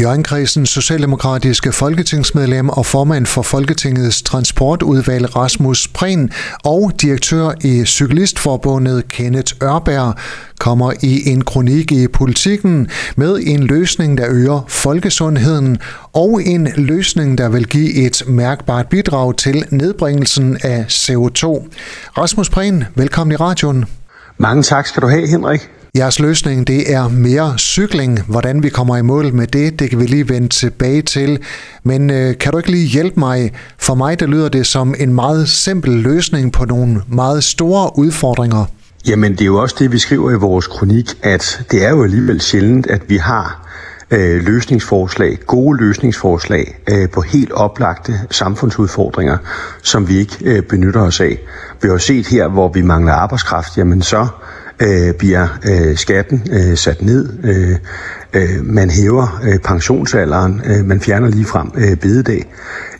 Jørgenkredsen socialdemokratiske folketingsmedlem og formand for Folketingets transportudvalg Rasmus Prehn og direktør i Cyklistforbundet Kenneth Ørberg kommer i en kronik i politikken med en løsning, der øger folkesundheden og en løsning, der vil give et mærkbart bidrag til nedbringelsen af CO2. Rasmus Prehn, velkommen i radioen. Mange tak skal du have, Henrik. Jeres løsning det er mere cykling. Hvordan vi kommer i mål med det, det kan vi lige vende tilbage til. Men øh, kan du ikke lige hjælpe mig? For mig der lyder det som en meget simpel løsning på nogle meget store udfordringer. Jamen det er jo også det, vi skriver i vores kronik, at det er jo alligevel sjældent, at vi har øh, løsningsforslag, gode løsningsforslag øh, på helt oplagte samfundsudfordringer, som vi ikke øh, benytter os af. Vi har jo set her, hvor vi mangler arbejdskraft, jamen så øh, bliver øh, skatten øh, sat ned, øh, øh, man hæver øh, pensionsalderen, øh, man fjerner lige frem øh, bededag.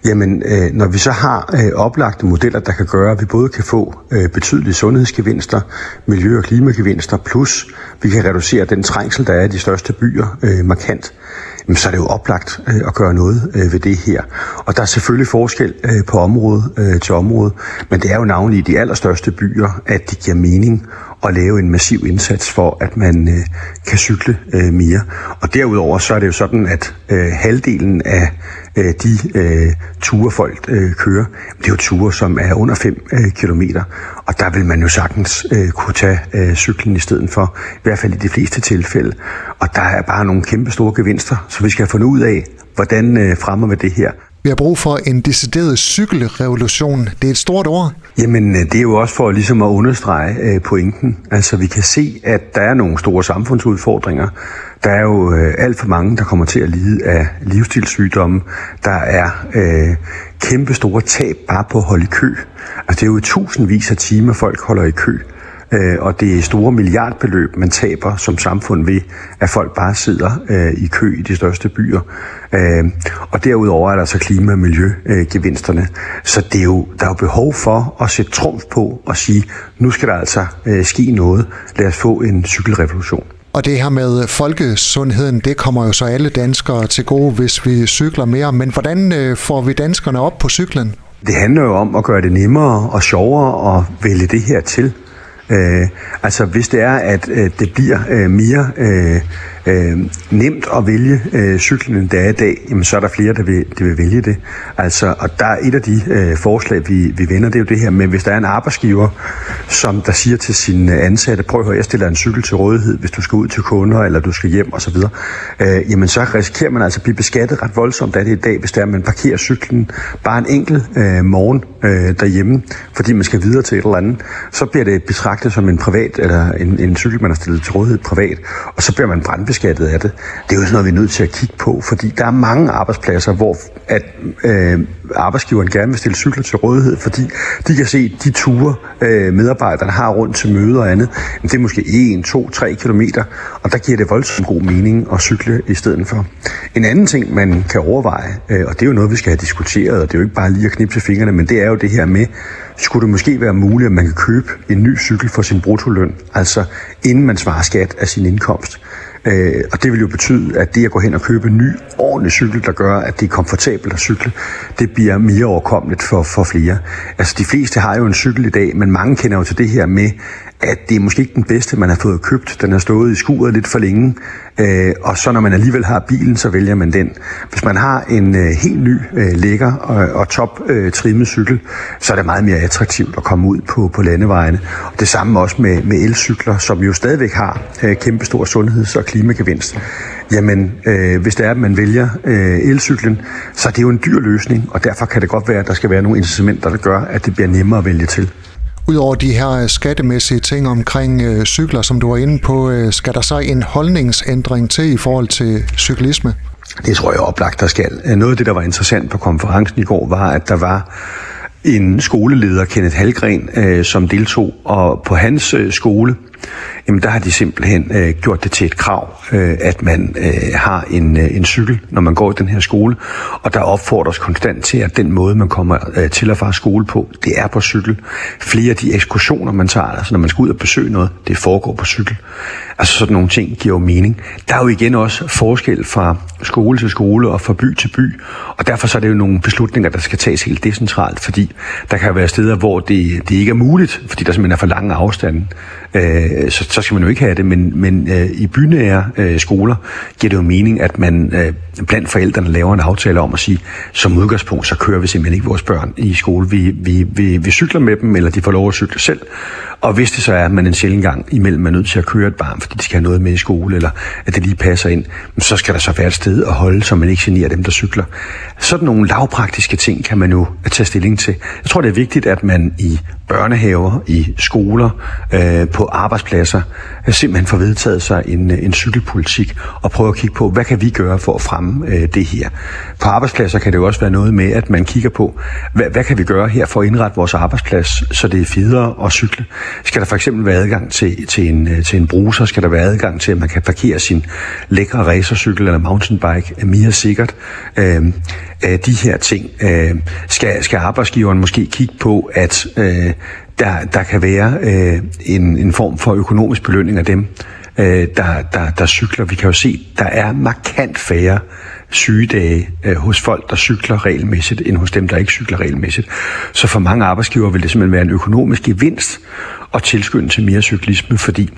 Jamen, øh, når vi så har øh, oplagte modeller, der kan gøre, at vi både kan få øh, betydelige sundhedsgevinster, miljø- og klimagevinster, plus vi kan reducere den trængsel, der er i de største byer øh, markant, jamen, så er det jo oplagt øh, at gøre noget øh, ved det her. Og der er selvfølgelig forskel øh, på område øh, til område, men det er jo navnlig i de allerstørste byer, at det giver mening at lave en massiv indsats for, at man øh, kan cykle øh, mere. Og derudover så er det jo sådan, at øh, halvdelen af øh, de øh, ture, folk øh, kører, det er jo ture, som er under 5 øh, km. Og der vil man jo sagtens øh, kunne tage øh, cyklen i stedet for, i hvert fald i de fleste tilfælde. Og der er bare nogle kæmpe store gevinster, så vi skal have fundet ud af, hvordan øh, fremmer vi det her. Vi har brug for en decideret cykelrevolution. Det er et stort ord. Jamen, øh, det er jo også for ligesom at understrege øh, pointen. Altså, vi kan se, at der er nogle store samfundsudfordringer. Der er jo øh, alt for mange, der kommer til at lide af livsstilssygdomme. Der er øh, kæmpe store tab bare på at holde i kø. Altså, det er jo tusindvis af timer, folk holder i kø. Øh, og det er store milliardbeløb, man taber som samfund ved, at folk bare sidder øh, i kø i de største byer. Øh, og derudover er der så klima- og miljøgevinsterne. så det er jo, der er jo behov for at sætte trumf på og sige, nu skal der altså øh, ske noget. Lad os få en cykelrevolution. Og det her med folkesundheden, det kommer jo så alle danskere til gode, hvis vi cykler mere. Men hvordan øh, får vi danskerne op på cyklen? Det handler jo om at gøre det nemmere og sjovere at vælge det her til. Øh, altså hvis det er, at øh, det bliver øh, mere øh, øh, nemt at vælge øh, cyklen, end det er i dag, jamen, så er der flere, der vil, der vil vælge det. Altså, og der er et af de øh, forslag, vi, vi vender, det er jo det her med, hvis der er en arbejdsgiver, som der siger til sine øh, ansatte, prøv at høre, jeg stiller en cykel til rådighed, hvis du skal ud til kunder, eller du skal hjem osv., øh, jamen så risikerer man altså at blive beskattet ret voldsomt af det i dag, hvis der er, at man parkerer cyklen bare en enkelt øh, morgen øh, derhjemme, fordi man skal videre til et eller andet, så bliver det betragtet som en privat, eller en, en cykel, man har stillet til rådighed privat, og så bliver man brandbeskattet af det. Det er jo sådan noget, vi er nødt til at kigge på, fordi der er mange arbejdspladser, hvor at, øh, arbejdsgiveren gerne vil stille cykler til rådighed, fordi de kan se de ture, øh, medarbejderne har rundt til møder og andet, Men det er måske 1, 2, 3 kilometer, og der giver det voldsomt god mening at cykle i stedet for. En anden ting, man kan overveje, øh, og det er jo noget, vi skal have diskuteret, og det er jo ikke bare lige at knipse fingrene, men det er jo det her med, skulle det måske være muligt, at man kan købe en ny cykel for sin bruttoløn, altså inden man svarer skat af sin indkomst. Øh, og det vil jo betyde, at det at gå hen og købe en ny, ordentlig cykel, der gør, at det er komfortabelt at cykle, det bliver mere overkommeligt for, for flere. Altså de fleste har jo en cykel i dag, men mange kender jo til det her med, at det er måske ikke den bedste, man har fået købt. Den har stået i skuret lidt for længe, øh, og så når man alligevel har bilen, så vælger man den. Hvis man har en øh, helt ny, øh, lækker og, og top øh, trimmet cykel, så er det meget mere attraktivt at komme ud på, på landevejene. Og det samme også med, med elcykler, som jo stadigvæk har øh, kæmpestor sundheds- og klimagevinst. Jamen, øh, hvis det er, at man vælger øh, elcyklen, så er det jo en dyr løsning, og derfor kan det godt være, at der skal være nogle incitamenter, der gør, at det bliver nemmere at vælge til. Udover de her øh, skattemæssige ting omkring øh, cykler, som du var inde på, øh, skal der så en holdningsændring til i forhold til cyklisme? Det tror jeg oplagt, der skal. Øh, noget af det, der var interessant på konferencen i går, var, at der var en skoleleder, Kenneth Halgren, øh, som deltog, og på hans øh, skole, jamen der har de simpelthen øh, gjort det til et krav, øh, at man øh, har en, øh, en cykel, når man går i den her skole, og der opfordres konstant til, at den måde, man kommer øh, til og fra skole på, det er på cykel. Flere af de ekskursioner, man tager, altså når man skal ud og besøge noget, det foregår på cykel. Altså sådan nogle ting giver jo mening. Der er jo igen også forskel fra skole til skole og fra by til by, og derfor så er det jo nogle beslutninger, der skal tages helt decentralt, fordi der kan være steder, hvor det, det ikke er muligt, fordi der simpelthen er for lange afstande. Øh, Øh, så, så skal man jo ikke have det, men, men øh, i bynære øh, skoler giver det jo mening, at man øh, blandt forældrene laver en aftale om at sige, som udgangspunkt, så kører vi simpelthen ikke vores børn i skole. Vi, vi, vi, vi cykler med dem, eller de får lov at cykle selv. Og hvis det så er, at man en sjældent gang imellem er nødt til at køre et barn, fordi de skal have noget med i skole, eller at det lige passer ind, så skal der så være et sted at holde, så man ikke generer dem, der cykler. Sådan nogle lavpraktiske ting kan man jo tage stilling til. Jeg tror, det er vigtigt, at man i børnehaver, i skoler, øh, på arbejdspladser, øh, simpelthen får vedtaget sig en, øh, en cykelpolitik og prøver at kigge på, hvad kan vi gøre for at fremme øh, det her. På arbejdspladser kan det jo også være noget med, at man kigger på, hvad, hvad kan vi gøre her for at indrette vores arbejdsplads, så det er federe at cykle. Skal der for eksempel være adgang til, til, en, øh, til en bruser? Skal der være adgang til, at man kan parkere sin lækre racercykel eller mountainbike mere sikkert? Øh, øh, de her ting. Øh, skal, skal arbejdsgiveren måske kigge på, at øh, der, der kan være øh, en, en form for økonomisk belønning af dem, øh, der, der, der cykler. Vi kan jo se, der er markant færre sygedage øh, hos folk, der cykler regelmæssigt, end hos dem, der ikke cykler regelmæssigt. Så for mange arbejdsgiver vil det simpelthen være en økonomisk gevinst at tilskynde til mere cyklisme, fordi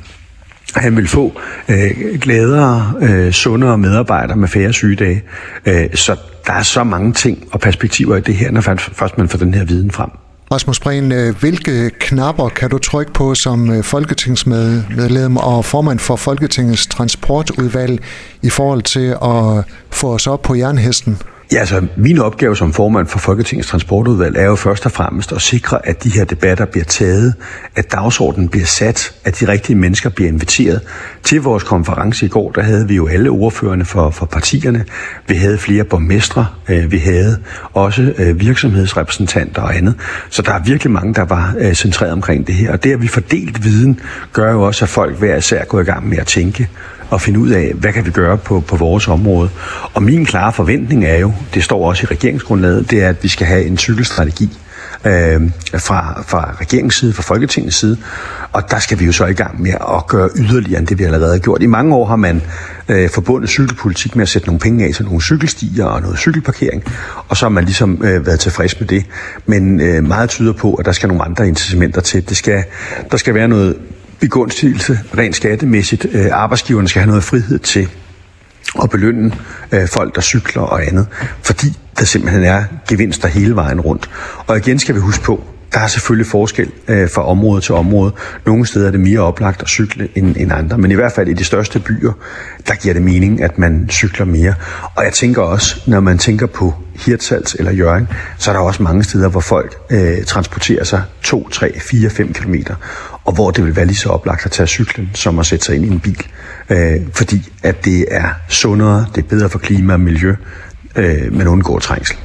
han vil få øh, gladere, øh, sundere medarbejdere med færre sygedage. Øh, så der er så mange ting og perspektiver i det her, når først man får den her viden frem. Rasmus Breen, øh, hvilke knapper kan du trykke på som øh, folketingsmedlem og formand for Folketingets transportudvalg i forhold til at få os op på jernhesten? Ja, altså min opgave som formand for Folketingets Transportudvalg er jo først og fremmest at sikre, at de her debatter bliver taget, at dagsordenen bliver sat, at de rigtige mennesker bliver inviteret. Til vores konference i går, der havde vi jo alle ordførende for, for partierne. Vi havde flere borgmestre, øh, vi havde også øh, virksomhedsrepræsentanter og andet. Så der er virkelig mange, der var øh, centreret omkring det her. Og det, at vi fordelt viden, gør jo også, at folk hver især går i gang med at tænke og finde ud af, hvad kan vi gøre på, på vores område. Og min klare forventning er jo, det står også i regeringsgrundlaget, det er, at vi skal have en cykelstrategi øh, fra, fra regeringens side, fra Folketingets side, og der skal vi jo så i gang med at gøre yderligere end det, vi allerede har gjort. I mange år har man øh, forbundet cykelpolitik med at sætte nogle penge af til nogle cykelstier og noget cykelparkering, og så har man ligesom øh, været tilfreds med det. Men øh, meget tyder på, at der skal nogle andre incitamenter til. Det skal, der skal være noget begunstigelse rent skattemæssigt. Øh, arbejdsgiverne skal have noget frihed til at belønne øh, folk, der cykler og andet, fordi der simpelthen er gevinster hele vejen rundt. Og igen skal vi huske på, der er selvfølgelig forskel øh, fra område til område. Nogle steder er det mere oplagt at cykle end, end andre, men i hvert fald i de største byer, der giver det mening, at man cykler mere. Og jeg tænker også, når man tænker på Hirtshals eller Jørgen, så er der også mange steder, hvor folk øh, transporterer sig 2, 3, 4, 5 km, og hvor det vil være lige så oplagt at tage cyklen, som at sætte sig ind i en bil. Øh, fordi at det er sundere, det er bedre for klima og miljø, øh, men undgår trængsel.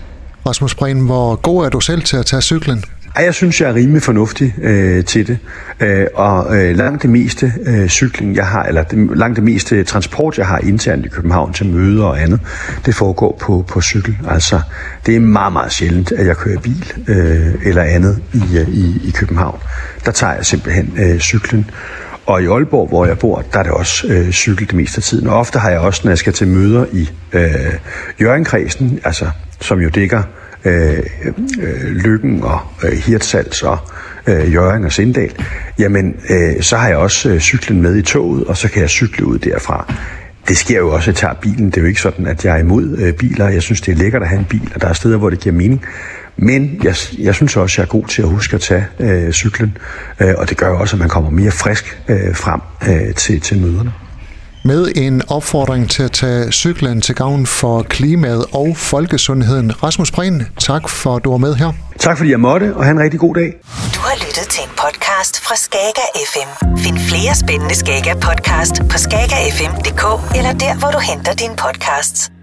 Rasmus Breen, hvor god er du selv til at tage cyklen? Ej, jeg synes, jeg er rimelig fornuftig øh, til det. Øh, og øh, langt det meste øh, cykling, jeg har, eller det, langt det meste transport, jeg har internt i København til møder og andet, det foregår på, på cykel. Altså, det er meget, meget sjældent, at jeg kører bil øh, eller andet i, øh, i, i København. Der tager jeg simpelthen øh, cyklen. Og i Aalborg, hvor jeg bor, der er det også øh, cykel det meste af tiden. Og ofte har jeg også, når jeg skal til møder i øh, Jørgenkredsen, altså, som jo dækker øh, øh Lykken og øh, Hirtshals og øh, Jørgen og Sindal, jamen øh, så har jeg også øh, cyklen med i toget, og så kan jeg cykle ud derfra. Det sker jo også, at jeg tager bilen. Det er jo ikke sådan, at jeg er imod øh, biler. Jeg synes, det er lækkert at have en bil, og der er steder, hvor det giver mening. Men jeg, jeg synes også, at jeg er god til at huske at tage øh, cyklen, øh, og det gør jo også, at man kommer mere frisk øh, frem øh, til, til møderne med en opfordring til at tage cyklen til gavn for klimaet og folkesundheden. Rasmus Prehn, tak for at du var med her. Tak fordi jeg måtte, og have en rigtig god dag. Du har lyttet til en podcast fra Skager FM. Find flere spændende Skager podcast på skagerfm.dk eller der, hvor du henter dine podcasts.